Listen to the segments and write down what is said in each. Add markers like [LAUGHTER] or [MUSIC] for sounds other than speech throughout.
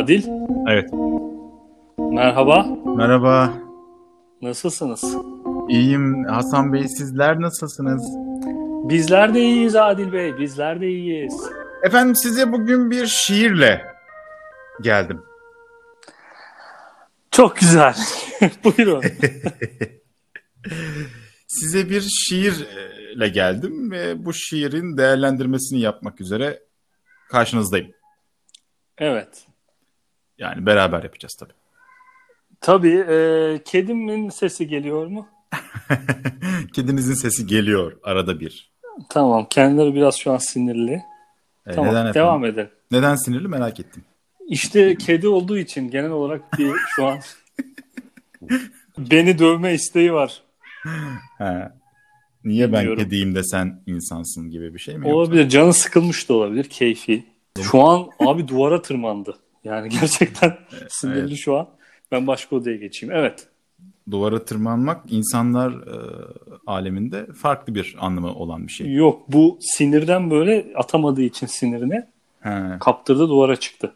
Adil, Evet. merhaba. Merhaba. Nasılsınız? İyiyim. Hasan Bey sizler nasılsınız? Bizler de iyiyiz Adil Bey, bizler de iyiyiz. Efendim size bugün bir şiirle geldim. Çok güzel. [LAUGHS] Buyurun. [LAUGHS] Size bir şiirle geldim ve bu şiirin değerlendirmesini yapmak üzere karşınızdayım. Evet. Yani beraber yapacağız tabii. Tabii, e, kedimin sesi geliyor mu? [LAUGHS] Kedinizin sesi geliyor arada bir. Tamam, kendileri biraz şu an sinirli. Ee, Tamam, neden efendim? devam edelim. Neden sinirli merak ettim. İşte kedi olduğu için genel olarak bir şu an [LAUGHS] beni dövme isteği var. Ha. Niye ben Bilmiyorum. kediyim de sen insansın gibi bir şey mi? yoksa? Olabilir, canı sıkılmış da olabilir, keyfi. Şu an abi duvara tırmandı. Yani [LAUGHS] gerçekten sinirli evet. şu an. Ben başka odaya geçeyim. Evet. Duvara tırmanmak insanlar e, aleminde farklı bir anlamı olan bir şey. Yok bu sinirden böyle atamadığı için sinirini He. kaptırdı duvara çıktı.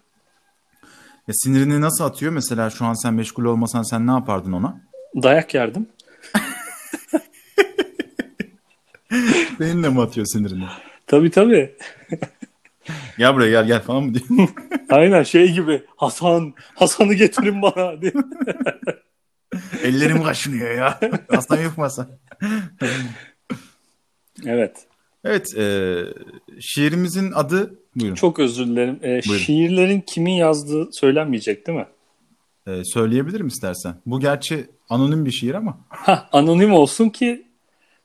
Ya sinirini nasıl atıyor? Mesela şu an sen meşgul olmasan sen ne yapardın ona? Dayak yerdim. [LAUGHS] Seninle mi atıyor sinirini? Tabii tabii. Gel buraya gel gel falan mı diyor? [LAUGHS] Aynen şey gibi Hasan, Hasan'ı getirin bana diye. [LAUGHS] Ellerim kaşınıyor ya. Aslan yapmasa. [LAUGHS] Evet. Evet, e, şiirimizin adı buyurun. Çok özür dilerim. Buyurun. şiirlerin kimin yazdığı söylenmeyecek değil mi? E, söyleyebilirim istersen. Bu gerçi anonim bir şiir ama. Hah, anonim olsun ki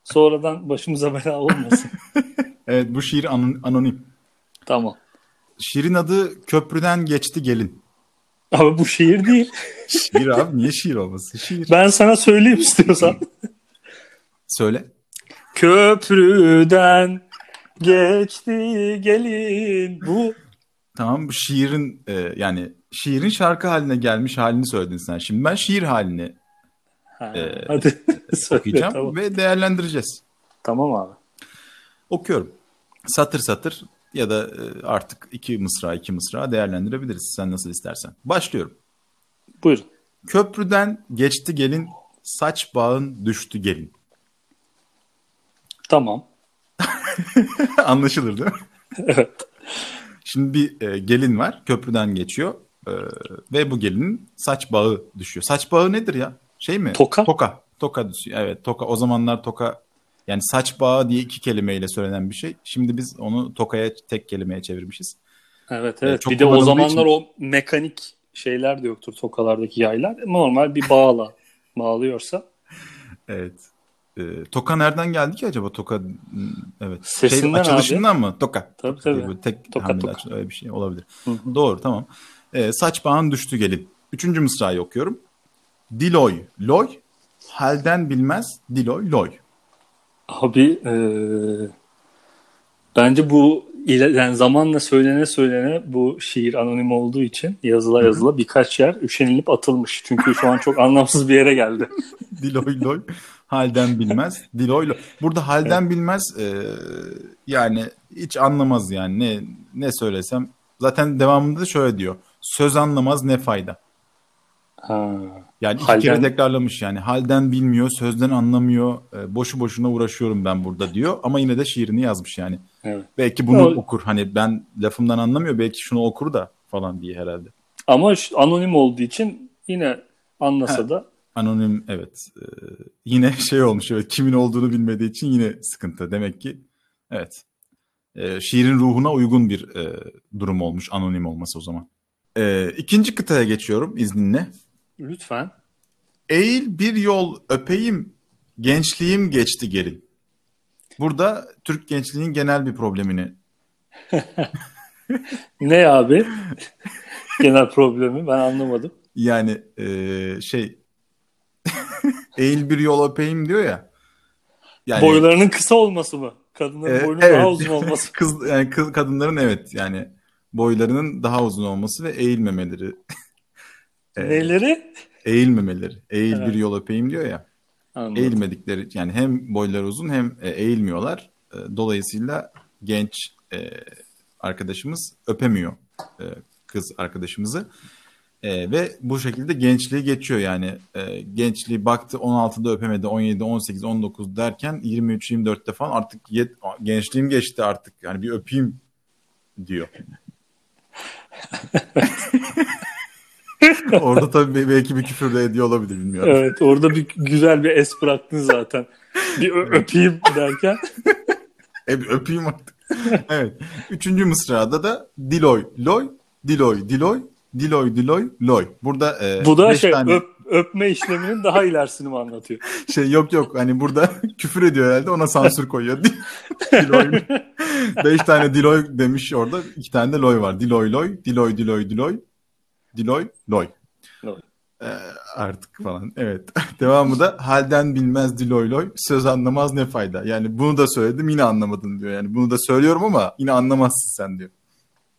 sonradan başımıza bela olmasın. Evet, bu şiir anon- anonim. Tamam. Şiirin adı Köprüden Geçti Gelin. Ama bu şiir değil. Şiir abi niye şiir olmasın? Şiir. Ben sana söyleyeyim istiyorsan. [LAUGHS] Söyle. Köprüden geçti gelin. Bu Tamam bu şiirin e, yani şiirin şarkı haline gelmiş halini söyledin sen. Şimdi ben şiir halini Ha, Ee, hadi [LAUGHS] söyle okuyacağım tamam. ve değerlendireceğiz. Tamam abi. Okuyorum. Satır satır ya da e, artık iki mısra iki mısra değerlendirebiliriz sen nasıl istersen. Başlıyorum. Buyurun. Köprüden geçti gelin, saç bağın düştü gelin. Tamam. [LAUGHS] Anlaşılır değil mi? [LAUGHS] Evet. Şimdi bir e, gelin var, köprüden geçiyor e, ve bu gelinin saç bağı düşüyor. Saç bağı nedir ya? Şey mi? Toka. Toka. Toka düşüyor. Evet, toka. O zamanlar toka yani saç bağı diye iki kelimeyle söylenen bir şey. Şimdi biz onu tokaya tek kelimeye çevirmişiz. Evet Evet, evet. çok bir de o zamanlar için- o mekanik şeyler de yoktur tokalardaki yaylar. Normal bir bağla bağlıyorsa Evet. E, toka nereden geldi ki acaba? Toka evet. Sesinden şey, açılışından mı? Toka. Tabii, tabii. böyle tek Toka, toka. açılıyor. Öyle bir şey olabilir. Hı hı. Doğru tamam. E, saç bağın düştü gelin. Üçüncü mısrayı okuyorum. Diloy, loy, halden bilmez, diloy, loy. Abi eee, bence bu yani zamanla söylene söylene bu şiir anonim olduğu için yazıla yazıla birkaç yer üşenilip atılmış. Çünkü şu an çok [LAUGHS] anlamsız bir yere geldi. [LAUGHS] Diloy, loy, halden bilmez, diloy, loy. Burada halden bilmez e, yani hiç anlamaz yani ne ne söylesem. Zaten devamında da şöyle diyor. Söz anlamaz ne fayda. Ha. Yani iki Halden- kere tekrarlamış yani. Halden bilmiyor, sözden anlamıyor. e, boşu boşuna uğraşıyorum ben burada diyor. Ama yine de şiirini yazmış yani. Evet. Belki bunu O- okur. Hani ben lafımdan anlamıyor. Belki şunu okur da falan diye herhalde. Ama anonim olduğu için yine anlasa da Anonim evet. Ee, yine [LAUGHS] şey olmuş evet. Kimin olduğunu bilmediği için yine sıkıntı. Demek ki evet. Ee, şiirin ruhuna uygun bir e, durum olmuş anonim olması o zaman. Ee, ikinci kıtaya geçiyorum izninle. Lütfen Eğil bir yol öpeyim, gençliğim geçti gelin. Burada Türk gençliğinin genel bir problemini. [LAUGHS] ne abi? [LAUGHS] Genel problemi ben anlamadım. Yani e, şey [LAUGHS] eğil bir yol öpeyim diyor ya. Yani, Boylarının kısa olması mı? Kadınların e, boyunun evet. daha uzun olması. Kız yani kız kadınların evet yani boylarının daha uzun olması ve eğilmemeleri. E, Neleri? Eğilmemeleri. Eğil Evet. bir yol öpeyim diyor ya. Anladım. Eğilmedikleri yani hem boyları uzun hem e, eğilmiyorlar. E, Dolayısıyla genç e, arkadaşımız öpemiyor e, kız arkadaşımızı. E, ve bu şekilde gençliği geçiyor yani. E, gençliği baktı 16'da öpemedi 17, 18, 19 derken 23, 24'te falan artık yet, gençliğim geçti artık. Yani bir öpeyim diyor. [LAUGHS] [LAUGHS] Orada tabii belki bir küfür de ediyor olabilir bilmiyorum. Evet orada bir güzel bir es bıraktın zaten. Bir ö- öpeyim derken. E bir öpeyim artık. evet. Üçüncü mısrada da Diloy, Loy, Diloy, Diloy, Diloy, Diloy, Loy. Burada e, Bu da beş şey tane öp, öpme işleminin daha ilerisini mi anlatıyor? şey yok yok hani burada [LAUGHS] küfür ediyor herhalde ona sansür koyuyor. [LAUGHS] Diloy. Beş tane Diloy demiş orada. iki tane de Loy var. Diloy, Loy, Diloy, Diloy, Diloy, Diloy, Loy. Ee, artık falan. Evet. [LAUGHS] Devamı da halden bilmez Diloy Loy, söz anlamaz ne fayda. Yani bunu da söyledim yine anlamadın diyor. Yani bunu da söylüyorum ama yine anlamazsın sen diyor.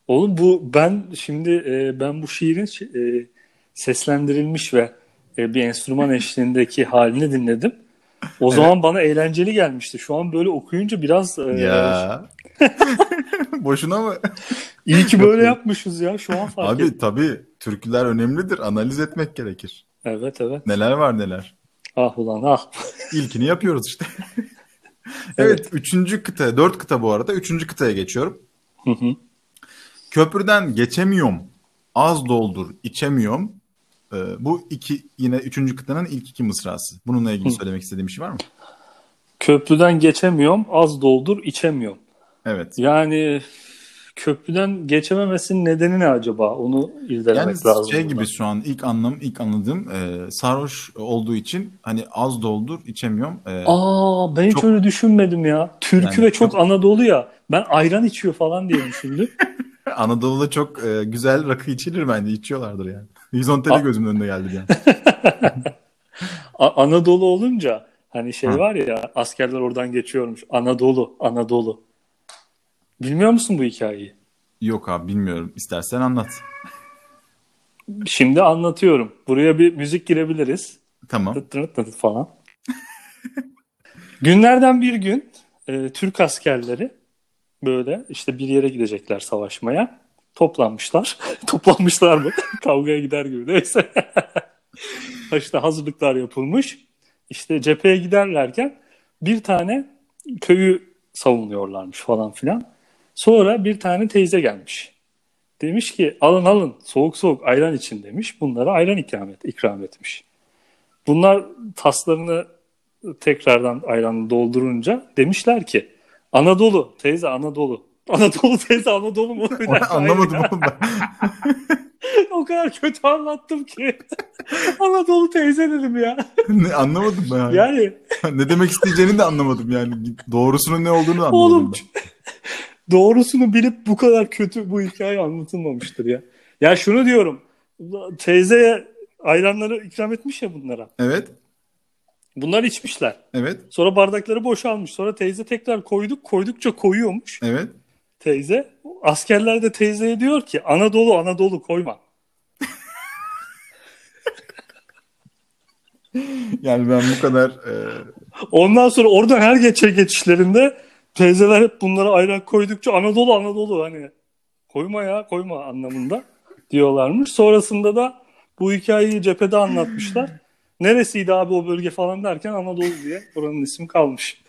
Oğlum bu ben şimdi e, ben bu şiirin e, seslendirilmiş ve e, bir enstrüman eşliğindeki halini dinledim. O Evet. zaman bana eğlenceli gelmişti. Şu an böyle okuyunca biraz e, Ya. [LAUGHS] Boşuna mı? iyi ki böyle yapmışız ya. Şu an fark Abi ettim. tabii türküler önemlidir. Analiz etmek gerekir. Evet evet. Neler var neler. Ah ulan ah. [LAUGHS] İlkini yapıyoruz işte. [LAUGHS] evet. Üçüncü kıta. Dört kıta bu arada. Üçüncü kıtaya geçiyorum. Hı hı. Köprüden geçemiyorum. Az doldur içemiyorum. Ee, bu iki yine üçüncü kıtanın ilk iki mısrası. Bununla ilgili Hı. söylemek istediğim bir şey var mı? Köprüden geçemiyorum, az doldur içemiyorum. Evet. Yani köprüden geçememesinin nedeni ne acaba? Onu irdelemek Yani lazım. şey gibi şu an ilk anlam ilk anladığım e, sarhoş olduğu için hani az doldur içemiyorum. E, Aa ben hiç Çok- öyle düşünmedim ya. Türkü Yani ve çok, çok- Anadolu ya. Ben ayran içiyor falan diye düşündüm. [LAUGHS] Anadolu'da çok e, güzel rakı içilir bence içiyorlardır yani. 110 TL A- gözümün önünde geldi. [LAUGHS] A- Anadolu olunca hani şey Hı. var ya askerler oradan geçiyormuş. Anadolu, Anadolu. Bilmiyor musun bu hikayeyi? Yok abi bilmiyorum. İstersen anlat. Şimdi anlatıyorum. Buraya bir müzik girebiliriz. Tamam. Tıt tırıt tıt falan. Günlerden bir gün e, Türk askerleri böyle işte bir yere gidecekler savaşmaya. Toplanmışlar. [LAUGHS] Toplanmışlar mı? [LAUGHS] Kavgaya gider gibi. Neyse. [LAUGHS] işte hazırlıklar yapılmış. İşte cepheye giderlerken bir tane köyü savunuyorlarmış falan filan. Sonra bir tane teyze gelmiş. Demiş ki alın alın soğuk soğuk ayran için demiş. Bunlara ayran ikram, et, ikram etmiş. Bunlar taslarını tekrardan ayranla doldurunca demişler ki Anadolu teyze Anadolu. Anadolu teyze Anadolu mu? Dakika, Anlamadım oğlum ben. [LAUGHS] o kadar kötü anlattım ki. Anadolu teyze dedim ya. ne, anlamadım ben. Yani [LAUGHS] ne demek isteyeceğini de anlamadım yani. Doğrusunun ne olduğunu anlamadım oğlum ben. [LAUGHS] doğrusunu bilip bu kadar kötü bu hikaye anlatılmamıştır ya. Ya şunu diyorum. Teyzeye ayranları ikram etmiş ya bunlara. Evet. Bunlar içmişler. Evet. Sonra bardakları boşalmış. Sonra teyze tekrar koyduk. Koydukça koyuyormuş Evet. Teyze. Askerler de teyzeye diyor ki Anadolu Anadolu koyma. [LAUGHS] Yani ben bu kadar e, Ondan sonra oradan her geçe geçişlerinde teyzeler hep bunlara ayran koydukça Anadolu Anadolu hani koyma ya koyma anlamında diyorlarmış. Sonrasında da bu hikayeyi cephede anlatmışlar. [LAUGHS] Neresiydi abi o bölge falan derken Anadolu diye buranın ismi kalmış.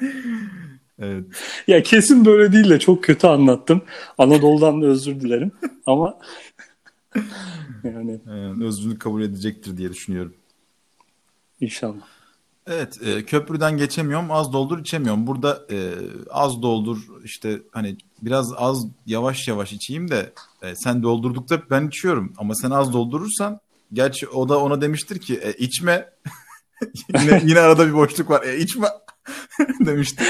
[LAUGHS] evet. Ya kesin böyle değil de çok kötü anlattım. Anadolu'dan da özür dilerim ama [LAUGHS] yani e, özrünü kabul edecektir diye düşünüyorum. inşallah. Evet, e, köprüden geçemiyorum, az doldur içemiyorum. Burada e, az doldur işte hani biraz az yavaş yavaş içeyim de e, sen doldurdukta ben içiyorum. Ama sen az doldurursan gerçi o da ona demiştir ki e, içme. [LAUGHS] yine, yine arada bir boşluk var. E, içme [LAUGHS] demiştir.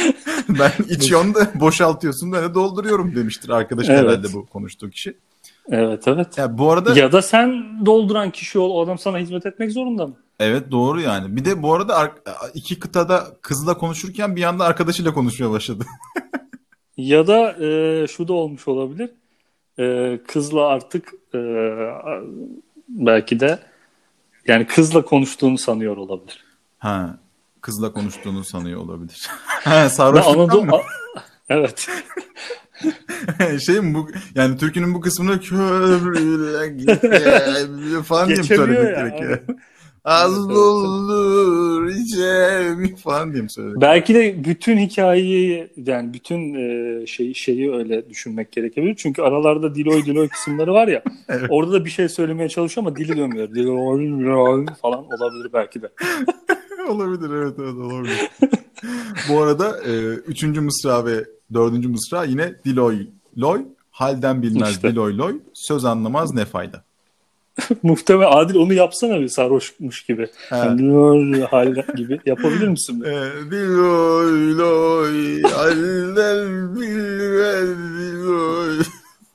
Ben [LAUGHS] içiyorum da boşaltıyorsun ben de dolduruyorum demiştir arkadaş Evet. herhalde bu konuştuğu kişi. Evet evet. Ya bu arada Ya da sen dolduran kişi ol o adam sana hizmet etmek zorunda mı? Evet doğru yani. Bir de bu arada ar- iki kıtada kızla konuşurken bir yanda arkadaşıyla konuşmaya başladı. [LAUGHS] Ya da e, şu da olmuş olabilir. E, kızla artık e, belki de yani kızla konuştuğunu sanıyor olabilir. Ha, kızla konuştuğunu sanıyor olabilir. [LAUGHS] sarhoşluktan Anadolu mı? [LAUGHS] Evet. [LAUGHS] şey mi bu yani türkünün bu kısmını köprüyle geçemiyor falan diye mi söylemek gerekiyor? Az olur içemi falan diye mi söylemek? Belki de bütün hikayeyi yani bütün şey şeyi öyle düşünmek gerekebilir. Çünkü aralarda diloy diloy kısımları var ya. Evet. Orada da bir şey söylemeye çalışıyor ama dili dönmüyor. Diloy diloy falan olabilir belki de. Olabilir evet evet olabilir. [LAUGHS] bu arada e, üçüncü mısra ve dördüncü mısra yine diloy loy halden bilmez İşte. diloy loy söz anlamaz ne fayda. [LAUGHS] Muhtemelen Adil onu yapsana bir sarhoşmuş gibi. Ha. Yani diloy hal gibi yapabilir misin? E, diloy loy halden bilmez diloy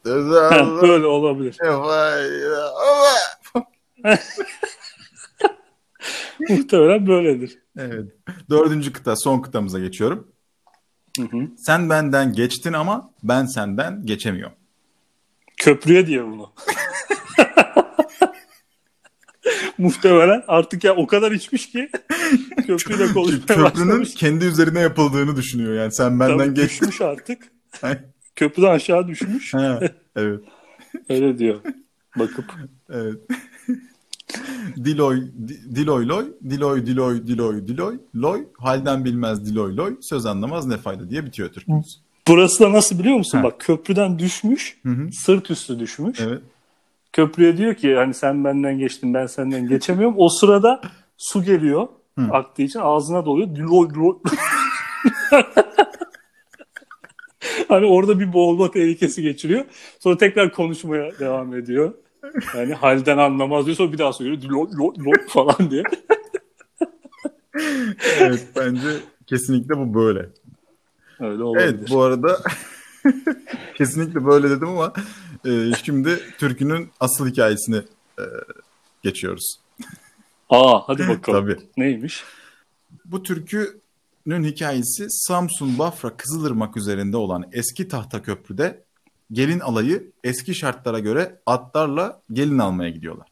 [LAUGHS] Böyle olabilir. ne fayda. Ama [LAUGHS] Muhtemelen böyledir. Evet. Dördüncü kıta son kıtamıza geçiyorum. Hı hı. Sen benden geçtin ama ben senden geçemiyorum. Köprüye diyor bunu. [LAUGHS] Muhtemelen artık ya o kadar içmiş ki [LAUGHS] köprüyle konuşmaya Köprünün başlamış. kendi üzerine yapıldığını düşünüyor yani. Sen benden Tabii geçtin. düşmüş artık. Köprüden aşağı düşmüş. Ha, evet. Öyle diyor. Bakıp. Evet. Diloy, di- diloy loy, diloy diloy diloy diloy, loy, halden bilmez diloy loy, söz anlamaz ne fayda diye bitiyor türkümüz. Burası da nasıl biliyor musun? Ha. Bak köprüden düşmüş. Hı hı. Sırt üstü düşmüş. Evet. Köprüye diyor ki hani sen benden geçtin ben senden [LAUGHS] geçemiyorum. O sırada su geliyor. Hı. Aktığı için ağzına doluyor. Diloy diloy. [LAUGHS] hani orada bir boğulma tehlikesi geçiriyor. Sonra tekrar konuşmaya devam ediyor. Yani halden anlamaz diyor. Sonra bir daha söylüyor. Diloy diloy diloy falan diye. Evet bence kesinlikle bu böyle. Öyle olabilir. Evet bu arada [LAUGHS] kesinlikle böyle dedim ama e, şimdi türkünün asıl hikayesini e, geçiyoruz. Aa hadi bakalım. Tabii. Neymiş? Bu türkünün hikayesi Samsun, Bafra, Kızılırmak üzerinde olan eski tahta köprüde gelin alayı eski şartlara göre atlarla gelin almaya gidiyorlar.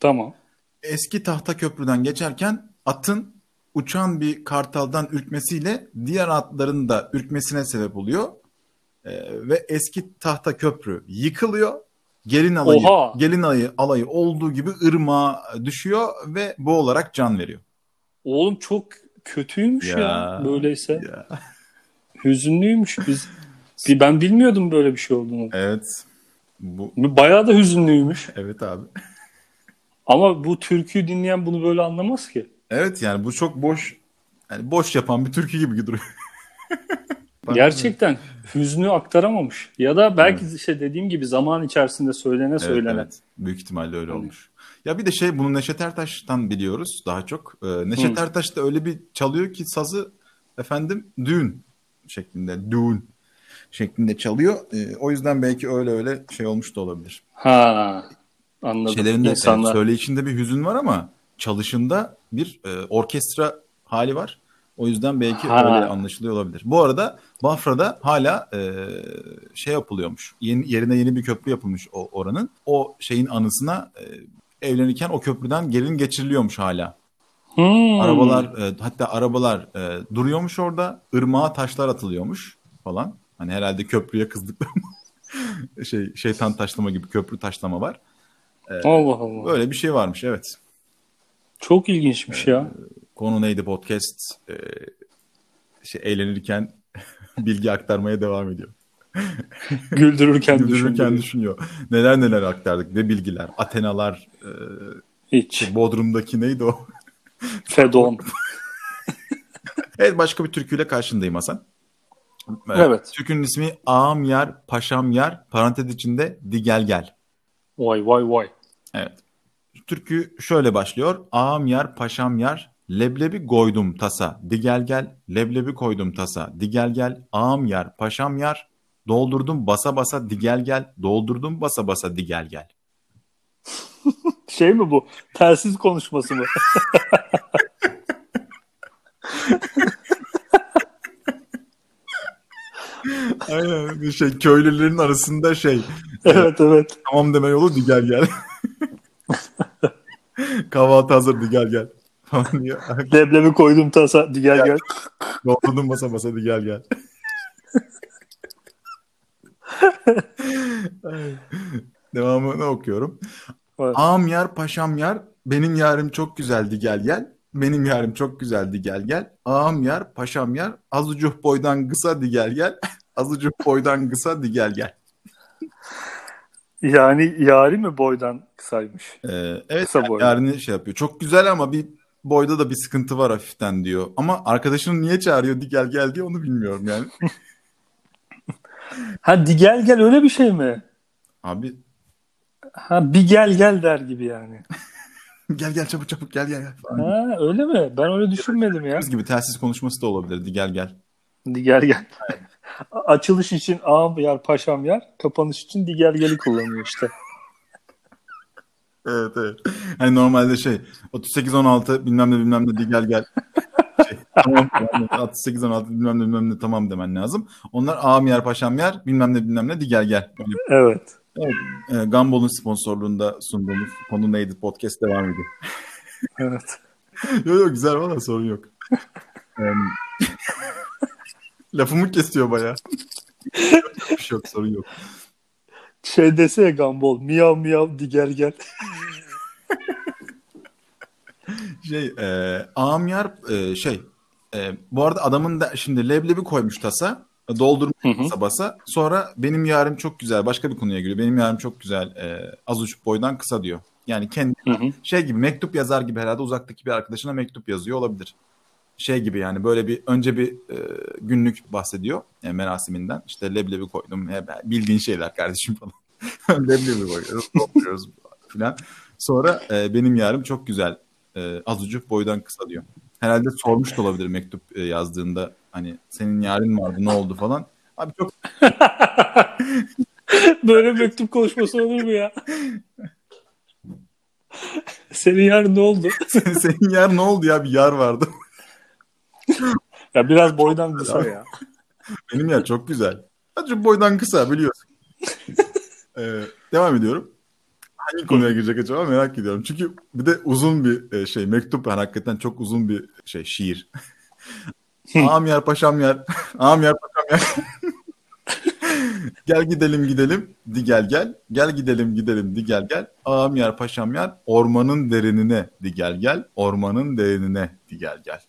Tamam. Eski tahta köprüden geçerken atın uçan bir kartaldan ürkmesiyle diğer atların da ürkmesine sebep oluyor. Ee, ve eski tahta köprü yıkılıyor. Gelin alayı, Oha! gelin alayı, alayı olduğu gibi ırmağa düşüyor ve boğularak can veriyor. Oğlum çok kötüymüş ya, Ya. böyleyse. Ya. Hüzünlüymüş biz. Ben bilmiyordum böyle bir şey olduğunu. Evet. Bu Bayağı da hüzünlüymüş. evet abi. Ama bu türküyü dinleyen bunu böyle anlamaz ki. Evet yani bu çok boş yani boş yapan bir türkü gibi duruyor. [LAUGHS] Gerçekten hüznü aktaramamış. Ya da belki işte dediğim gibi zaman içerisinde söylene Evet, söylene. evet. Büyük ihtimalle öyle Hani- olmuş. Ya bir de şey bunu Neşet Ertaş'tan biliyoruz daha çok. Ee, Neşet Hı. Ertaş da öyle bir çalıyor ki sazı efendim düğün şeklinde düğün şeklinde çalıyor. Ee, o yüzden belki öyle öyle şey olmuş da olabilir. Ha anladım. Şeylerinde İnsanlar. söyleyişinde bir hüzün var ama çalışında bir e, orkestra hali var. O yüzden belki Ha. öyle anlaşılıyor olabilir. Bu arada Bafra'da hala e, şey yapılıyormuş. Yeni, yerine yeni bir köprü yapılmış o oranın. O şeyin anısına e, evlenirken o köprüden gelin geçiriliyormuş hala. Hmm. Arabalar e, hatta arabalar e, duruyormuş orada. Irmağa taşlar atılıyormuş falan. Hani herhalde köprüye kızdıkları [LAUGHS] şey şeytan taşlama gibi köprü taşlama var. Allah Allah. Böyle bir şey varmış evet. Çok ilginçmiş ya. Konu neydi podcast? Ee, şey, eğlenirken [LAUGHS] bilgi aktarmaya devam ediyor. [LAUGHS] Güldürürken, Güldürürken düşünüyor. Neler neler aktardık. Ne bilgiler. Atenalar. E, Hiç. Bodrum'daki neydi o? Fedon. Evet başka bir türküyle karşındayım Hasan. Evet. Türkünün ismi Ağam Yar, Paşam Yar, parantez içinde Di Gel. Vay vay vay. Evet. Türkü şöyle başlıyor. Ağam yar, paşam yar, leblebi koydum tasa, di gel leblebi koydum tasa, di gel ağam yar, paşam yar, doldurdum basa basa di gel doldurdum basa basa di gel gel. [LAUGHS] Şey mi bu? Telsiz konuşması mı? [LAUGHS] Aynen şey köylülerin arasında şey [LAUGHS] evet evet. tamam deme yolu di gel gel. [LAUGHS] Kahvaltı hazır di gel gel. [LAUGHS] Leblebi koydum tasa. Di Gel gel. Doldurdum basa basa di gel gel. Devamını okuyorum. Evet. Ağam yar paşam yar benim yarım çok güzeldi gel gel. Benim yarım çok güzeldi gel gel. Ağam yar paşam yar azucuk boydan kısa di gel gel. Azucuk boydan kısa di gel gel. Yani yari mi boydan kısaymış? Ee, evet Kısa boylu. yarını şey yapıyor. Çok güzel ama bir boyda da bir sıkıntı var hafiften diyor. Ama arkadaşını niye çağırıyor di gel gel diye onu bilmiyorum yani. [LAUGHS] Ha di gel gel öyle bir şey mi? Abi Ha bir gel gel der gibi yani. [LAUGHS] gel gel çabuk çabuk gel gel. gel. Ha öyle mi? Ben öyle düşünmedim ya. Biz gibi telsiz konuşması da olabilir. Di gel gel. Di gel gel. Açılış için ağam yer paşam yer. Kapanış için di gel geli kullanıyor işte. Evet evet. Hani normalde şey 38 16 bilmem ne bilmem ne gel gel. Şey, tamam, tamam, 38 16 bilmem ne bilmem ne tamam demen lazım. Onlar ağam yer paşam yer bilmem ne bilmem ne gel gel. Böyle, Evet. e, sponsorluğunda sunduğumuz konu neydi podcast devam ediyor. Evet. yok yok güzel valla sorun yok. [LAUGHS] Lafımı kesiyor baya. bir şey yok sorun yok. Şey dese ya Gumball. Miyav miyav di gel. Şey e, Amyar e, şey e, bu arada adamın da şimdi leblebi koymuş tasa doldurmuş Hı hı. basa basa sonra benim yarım çok güzel başka bir konuya giriyor benim yarım çok güzel e, az uç boydan kısa diyor. Yani kendi Hı hı. şey gibi mektup yazar gibi herhalde uzaktaki bir arkadaşına mektup yazıyor olabilir. Şey gibi yani böyle bir önce bir e, günlük bahsediyor e, merasiminden. İşte leblebi koydum. He, bildiğin şeyler kardeşim falan. [LAUGHS] leblebi koyuyoruz, dolduruyoruz [LAUGHS] falan. Sonra e, benim yarım çok güzel. E, azıcık boydan kısa diyor. Herhalde sormuş da olabilir mektup e, yazdığında hani senin yarın vardı ne oldu falan. Abi çok [LAUGHS] Böyle mektup konuşması olur mu ya? Senin yarın ne oldu? senin yar ne oldu ya bir yar vardı. [LAUGHS] Ya biraz boydan kısa ya. [LAUGHS] Benim yer çok güzel. Azıcık boydan kısa biliyorsun. [LAUGHS] Ee, devam ediyorum. Hangi konuya girecek acaba merak ediyorum. Çünkü bir de uzun bir e, şey mektup yani hakikaten çok uzun bir şey şiir. Ağam yer paşam yer. Ağam yer paşam yer. gel gidelim gidelim di gel gel. Gel gidelim gidelim di gel gel. Ağam yer paşam yer. Ormanın derinine di gel gel. Ormanın derinine di gel gel.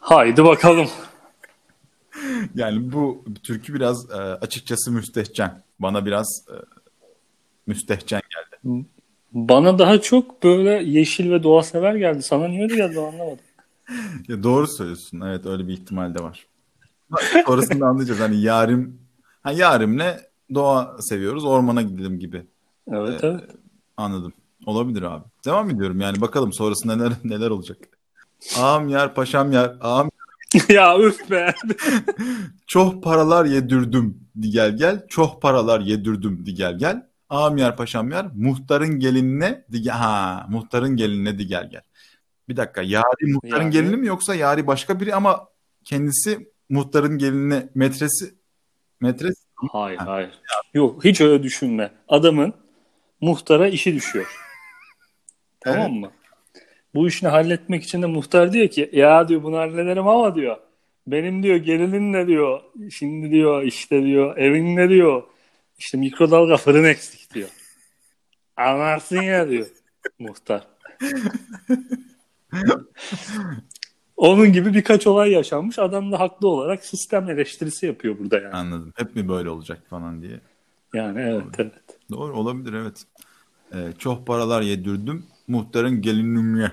Haydi bakalım. Yani bu türkü biraz e, açıkçası müstehcen. Bana biraz e, müstehcen geldi. Bana daha çok böyle yeşil ve doğa sever geldi. Sana niye öyle geldi anlamadım. Ya doğru söylüyorsun. Evet öyle bir ihtimal de var. Sonrasında anlayacağız. Hani yarim, ha yarimle doğa seviyoruz. Ormana gidelim gibi. Evet evet. Anladım. Olabilir abi. Devam ediyorum yani bakalım sonrasında neler neler olacak. Ağam yer, paşam yer, ağam [LAUGHS] ya üf be. [LAUGHS] Çok paralar yedirdim di gel gel. Çok paralar yedirdim di gel gel. Ağam yer paşam yer. Muhtarın gelinine di gel. Ha, muhtarın gelinine di gel gel. Bir dakika. Yari muhtarın Yani- gelini mi yoksa Yari başka biri ama kendisi muhtarın gelinine metresi metres Hayır hayır. Yok hiç öyle düşünme. Adamın muhtara işi düşüyor. Tamam mı? Bu işini halletmek için de muhtar diyor ki ya diyor bunu hallederim ama diyor. Benim diyor gelinin ne diyor. Şimdi diyor işte diyor evin ne diyor. İşte mikrodalga fırın eksik diyor. Anlarsın ya diyor muhtar. Onun gibi birkaç olay yaşanmış. Adam da haklı olarak sistem eleştirisi yapıyor burada yani. anladım. Hep mi böyle olacak falan diye. Yani evet evet. Doğru olabilir evet. Ee, çok paralar yedirdim. Muhtarın gelinine.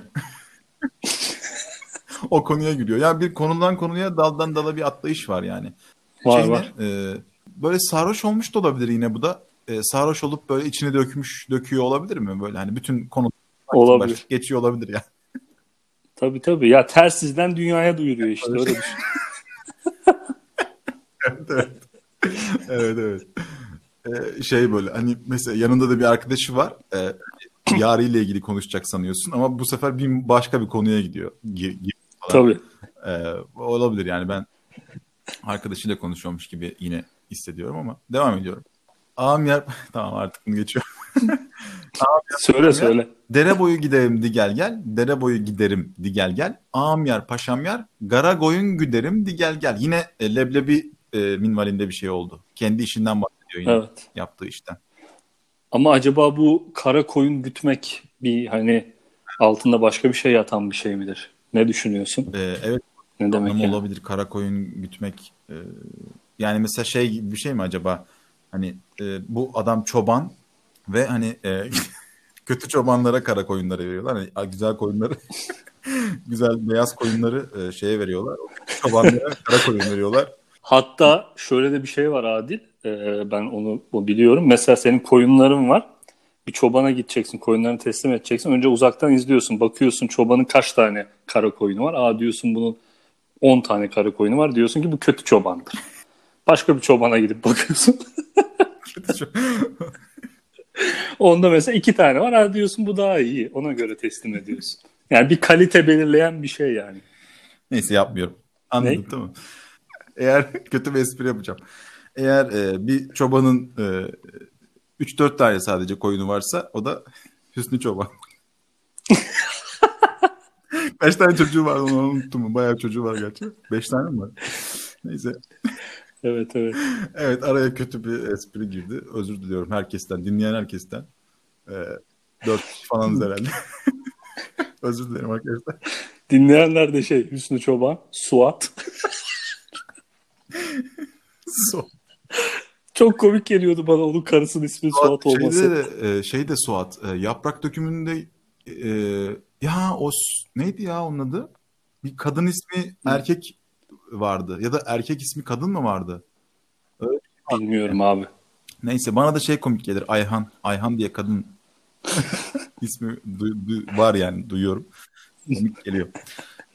[LAUGHS] o konuya giriyor. Yani bir konudan konuya daldan dala bir atlayış var yani. Var Şey ne? var. Ee, böyle sarhoş olmuş da olabilir yine bu da. Ee, sarhoş olup böyle içine dökmüş, döküyor olabilir mi? Böyle hani bütün konu Olabilir. geçiyor olabilir ya. Tabii tabii. Ya tersizden dünyaya duyuruyor işte. Öyle düşün. [LAUGHS] [LAUGHS] evet. evet evet. Ee, şey böyle hani mesela yanında da bir arkadaşı var. Ee, [CLEARS THROAT] yarıyla ilgili konuşacak sanıyorsun ama bu sefer bir başka bir konuya gidiyor. Gir falan. Tabii. Ee, olabilir yani ben arkadaşıyla konuşuyormuş gibi yine hissediyorum ama devam ediyorum. Ağam yer... [LAUGHS] Tamam artık bunu geçiyorum. [LAUGHS] Söyle söyle. Dere boyu giderim di gel gel. Dere boyu giderim di gel gel. Ağam yer paşam yer. Gara koyun güderim di gel gel. Yine e, leblebi e, minvalinde bir şey oldu. Kendi işinden bahsediyor. ediyor yine Evet. yaptığı işten. Ama acaba bu kara koyun gütmek bir hani altında başka bir şey yatan bir şey midir? Ne düşünüyorsun? Ee, evet Ne demek yani? olabilir. Kara koyun gütmek. e, yani mesela şey gibi bir şey mi acaba? Hani e, bu adam çoban ve hani e, [LAUGHS] kötü çobanlara kara koyunları veriyorlar. Hani güzel koyunları [LAUGHS] güzel beyaz koyunları e, şeye veriyorlar. Çobanlara kara koyun veriyorlar. Hatta şöyle de bir şey var Adil. Ee, ben onu o biliyorum. Mesela senin koyunların var. Bir çobana gideceksin. Koyunlarını teslim edeceksin. Önce uzaktan izliyorsun. Bakıyorsun çobanın kaç tane kara koyunu var. Aa diyorsun bunun 10 tane kara koyunu var. Diyorsun ki bu kötü çobandır. Başka bir çobana gidip bakıyorsun. [LAUGHS] Onda mesela iki tane var. Aa diyorsun bu daha iyi. Ona göre teslim ediyorsun. Yani bir kalite belirleyen bir şey yani. Neyse yapmıyorum. Anladın Ne? tamam. Eğer [LAUGHS] kötü bir espri yapacağım. Eğer e, bir çobanın e, 3-4 tane sadece koyunu varsa o da [LAUGHS] Hüsnü Çoban. [LAUGHS] Kaç tane çocuğu var onu unuttum. Bayağı çocuğu var gerçi. 5 tane mi var? Neyse. Evet evet. [LAUGHS] Evet araya kötü bir espri girdi. Özür diliyorum herkesten. Dinleyen herkesten. E, 4 kişi falanız herhalde. Özür dilerim arkadaşlar. Dinleyenler de şey Hüsnü Çoban, Suat. So- Çok komik geliyordu bana onun karısının ismi Suat olması. Şeyde de, e, şey de Suat. e, yaprak dökümünde e, ya o neydi ya onun adı? Bir kadın ismi erkek vardı. Ya da erkek ismi kadın mı vardı? Bilmiyorum abi. Neyse bana da şey komik gelir. Ayhan. Ayhan diye kadın [LAUGHS] ismi du- du- var yani duyuyorum. Komik geliyor.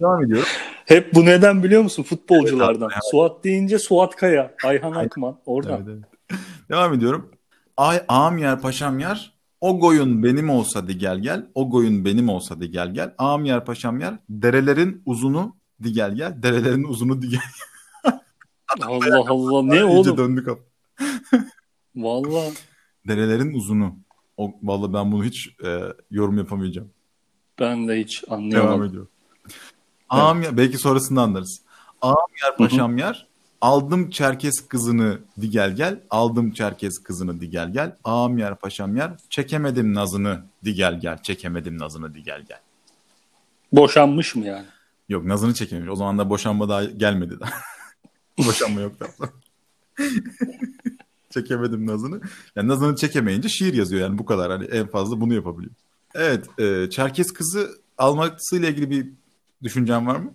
Devam ediyorum. Hep bu neden biliyor musun? Futbolculardan. Evet, Suat deyince Suat Kaya, Ayhan Akman. Oradan. Evet, evet. Devam ediyorum. Ay ağam yer paşam yer. O goyun benim olsa di gel gel. O goyun benim olsa di gel gel. Ağam yer paşam yer. Derelerin uzunu di gel gel. Derelerin uzunu di gel. [LAUGHS] Allah Allah ne İyice oğlum? döndük abi. Vallahi Derelerin uzunu. O, vallahi ben bunu hiç e, yorum yapamayacağım. ben de hiç Devam anlayamadım. ediyor. Ağam yer, belki sonrasında anlarız. Ağam yer paşam yer. Aldım Çerkes kızını di gel gel. Aldım Çerkes kızını di gel gel. Ağam yer paşam yer. Çekemedim nazını di gel gel. Çekemedim nazını di gel gel. Boşanmış mı yani? Yok nazını çekememiş. O zaman da boşanma daha gelmedi daha. [LAUGHS] boşanma yok daha. [LAUGHS] Çekemedim nazını. Yani nazını çekemeyince şiir yazıyor yani bu kadar. Hani en fazla bunu yapabiliyor. Evet, e, Çerkes kızı almasıyla ilgili bir düşüncen var mı?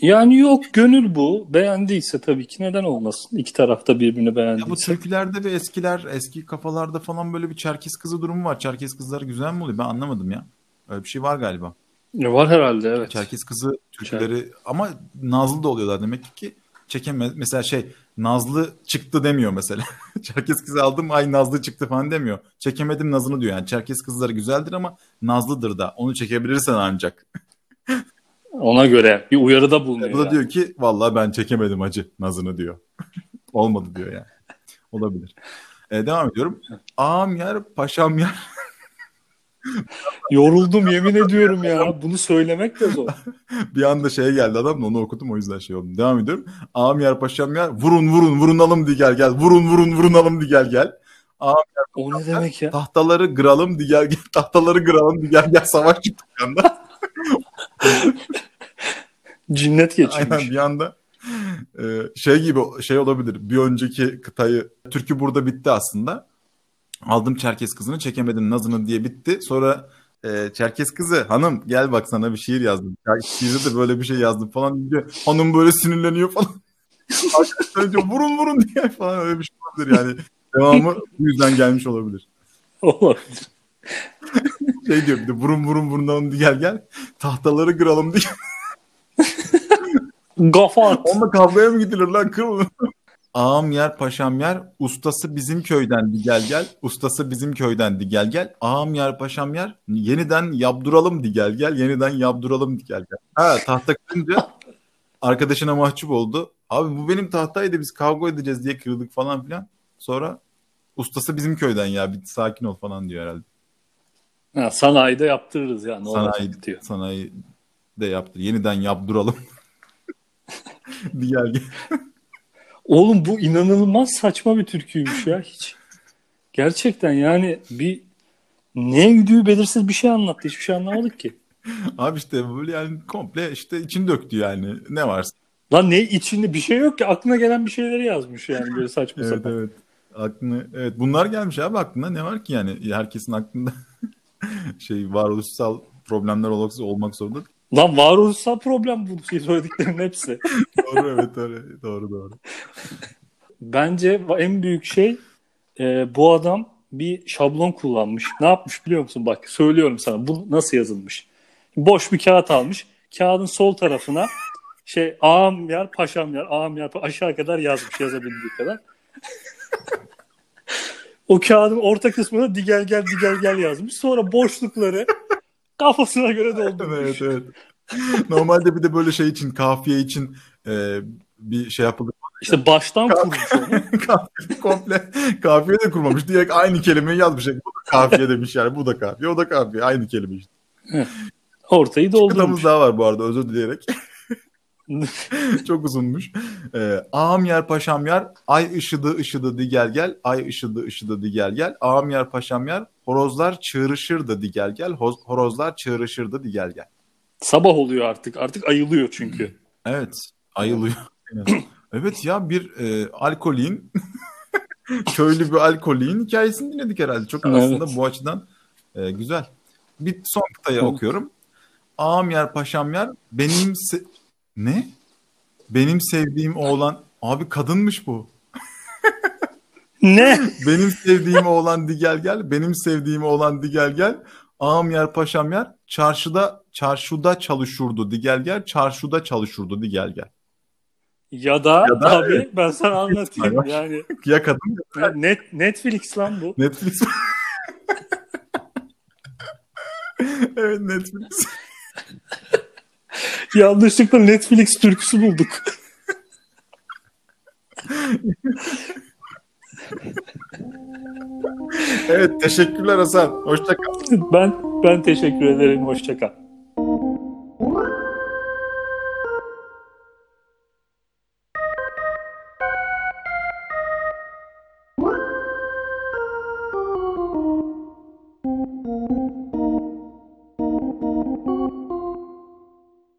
Yani yok gönül bu. Beğendiyse tabii ki neden olmasın? İki tarafta birbirini Ya bu beğendiyse. türkülerde ve eskiler, eski kafalarda falan böyle bir Çerkes kızı durumu var. Çerkes kızları güzel mi oluyor? Ben anlamadım ya. Öyle bir şey var galiba. E, Var herhalde evet. Çerkes kızı türküleri ama Nazlı da oluyorlar demek ki çekemez. Mesela şey Nazlı çıktı demiyor mesela. [LAUGHS] Çerkes kızı aldım ay Nazlı çıktı falan demiyor. Çekemedim Nazını diyor. Yani Çerkes kızları güzeldir ama Nazlıdır da. Onu çekebilirsen ancak. [LAUGHS] Ona göre bir uyarıda bulunuyor. Bu da yani. diyor ki vallahi ben çekemedim acı Nazını diyor. [LAUGHS] Olmadı diyor yani. Olabilir. Ee, devam ediyorum. Ağam yer, paşam yer. [LAUGHS] Yoruldum yemin ediyorum ya. Bunu söylemek de zor. [LAUGHS] bir anda şeye geldi adam da onu okudum o yüzden şey oldum. Devam ediyorum. Ağam yer, paşam yer. Vurun vurun vurunalım di gel gel. Vurun vurun vurunalım di gel gel. Ağam O ne demek ya? tahtaları kıralım di gel gel. Tahtaları kıralım di gel gel. Savaş çıktı bir [LAUGHS] Cinnet Aynen geçirmiş. bir anda. Ee, şey gibi şey olabilir. Bir önceki kıtayı Türkü burada bitti aslında. Aldım Çerkes kızını çekemedim Nazını diye bitti. Sonra e, Çerkes kızı hanım gel bak sana bir şiir yazdım. Ya, şiirde de böyle bir şey yazdım falan diyor. Hanım böyle sinirleniyor falan. [LAUGHS] Arkadaşlar diyor vurun vurun diye falan öyle bir şey olabilir yani. Devamı bu yüzden gelmiş olabilir. Olabilir. Şey diyor bir de vurun vurun diye gel gel. Tahtaları kıralım diye. [LAUGHS] Gafa at. Onunla kavgaya mı gidilir lan kırılın. Ağam yer paşam yer ustası bizim köyden di gel gel ustası bizim köyden di gel gel ağam yer paşam yer yeniden yapduralım di gel gel yeniden yapduralım di gel gel. Ha tahta kırınca arkadaşına mahcup oldu. Abi bu benim tahtaydı biz kavga edeceğiz diye kırdık falan filan. Sonra ustası bizim köyden ya bir sakin ol falan diyor herhalde. Ha, sanayide yaptırırız ya. Ne Sanayi, diyor. sanayi de yaptı. Yeniden yapduralım. di [LAUGHS] gel gel. Oğlum bu inanılmaz saçma bir türküymüş ya hiç. Gerçekten yani bir ne güdüğü belirsiz bir şey anlattı. Hiçbir şey anlamadık ki. Abi işte böyle yani komple işte için döktü yani. Ne varsa. Lan ne içinde bir şey yok ki aklına gelen bir şeyleri yazmış yani böyle saçma Evet sapan. evet. Aklına, evet bunlar gelmiş abi aklına ne var ki yani herkesin aklında [LAUGHS] şey varoluşsal problemler olmak, olmak zorunda. Lan varoluşsal problem bu şey söylediklerin hepsi. [LAUGHS] doğru evet doğru doğru doğru. [LAUGHS] Bence en büyük şey e, bu adam bir şablon kullanmış. Ne yapmış biliyor musun? Bak söylüyorum sana bu nasıl yazılmış. Boş bir kağıt almış. Kağıdın sol tarafına şey ağam yer paşam yer ağam yer aşağı kadar yazmış yazabildiği kadar. O kağıdın orta kısmına digel gel digel gel yazmış. Sonra boşlukları kafasına göre doldurmuş. Evet evet. Normalde bir de böyle şey için kafiye için e, bir şey yapılır. İşte baştan kurmuş. [LAUGHS] Kafiye komple kafiye de kurmamış. Direkt aynı kelimeyi yazmış. Bu da kafiye demiş yani. Bu da kafiye, o da kafiye. Aynı kelime işte. Ortayı Kıtamız doldurmuş. daha var bu arada özür dileyerek. [LAUGHS] Çok uzunmuş. Ee, ağam yer paşam yer, ay ışıdı ışıdı di gel gel, ay ışıdı ışıdı di gel gel, ağam yer paşam yer, horozlar çığırışırdı di gel gel, hoz- horozlar çığırışırdı di gel gel. Sabah oluyor artık. Artık ayılıyor çünkü. Evet, ayılıyor. [CLEARS THROAT] Evet ya bir e, alkolin, [LAUGHS] köylü bir alkolin hikayesini dinledik herhalde. Çok Evet. aslında bu açıdan e, güzel. Bir son kıtayı okuyorum. Ağam yer paşam yer, benim se- ne? Benim sevdiğim oğlan abi kadınmış bu. Ne? Benim sevdiğim oğlan di gel gel. Benim sevdiğim oğlan di gel gel. Ağam yer paşam yer. Çarşıda çarşuda çalışırdı di gel gel. Çarşuda çalışırdı di gel gel. Ya da, Ya da abi evet. ben sana anlatayım. Yani Ya kadın ya net Netflix lan bu. Netflix. [LAUGHS] evet Netflix. [LAUGHS] [LAUGHS] Yanlışlıkla Netflix türküsü bulduk. Evet teşekkürler Hasan. Hoşça kal. ben ben teşekkür ederim. Hoşça kal.